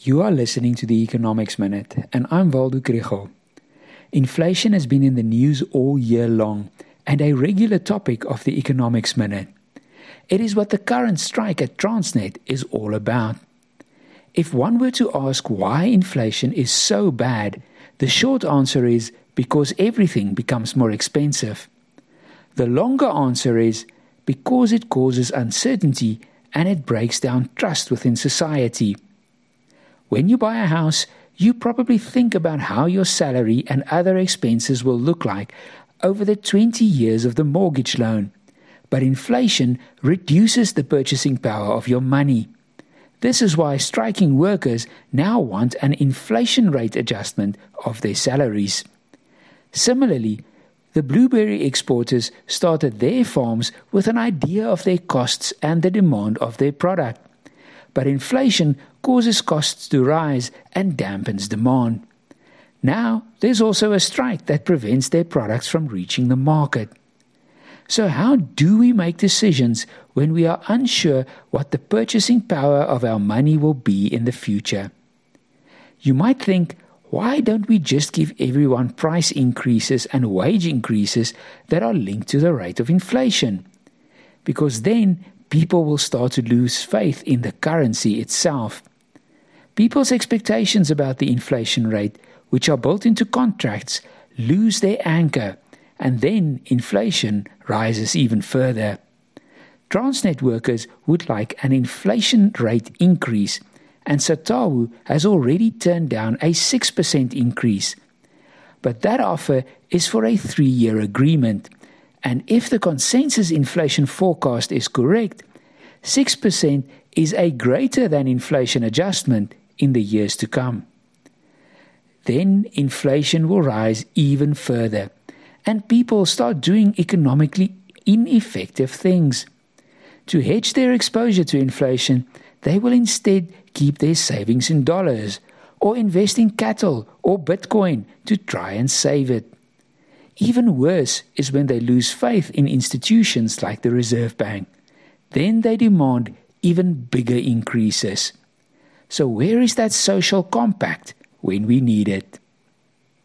You are listening to the Economics Minute, and I'm Waldo Krugell. Inflation has been in the news all year long and a regular topic of the Economics Minute. It is what the current strike at Transnet is all about. If one were to ask why inflation is so bad, the short answer is because everything becomes more expensive. The longer answer is because it causes uncertainty and it breaks down trust within society. When you buy a house, you probably think about how your salary and other expenses will look like over the 20 years of the mortgage loan. But inflation reduces the purchasing power of your money. This is why striking workers now want an inflation rate adjustment of their salaries. Similarly, the blueberry exporters started their farms with an idea of their costs and the demand of their product but inflation causes costs to rise and dampens demand. Now, there's also a strike that prevents their products from reaching the market. So, how do we make decisions when we are unsure what the purchasing power of our money will be in the future? You might think, why don't we just give everyone price increases and wage increases that are linked to the rate of inflation? Because then people will start to lose faith in the currency itself. People's expectations about the inflation rate, which are built into contracts, lose their anchor, and then inflation rises even further. Transnet workers would like an inflation rate increase, and SATAWU has already turned down a 6% increase. But that offer is for a three year agreement. And if the consensus inflation forecast is correct, 6% is a greater than inflation adjustment in the years to come. Then inflation will rise even further, and people start doing economically ineffective things. To hedge their exposure to inflation, they will instead keep their savings in dollars or invest in cattle or Bitcoin to try and save it. Even worse is when they lose faith in institutions like the Reserve Bank. Then they demand even bigger increases. So, where is that social compact when we need it?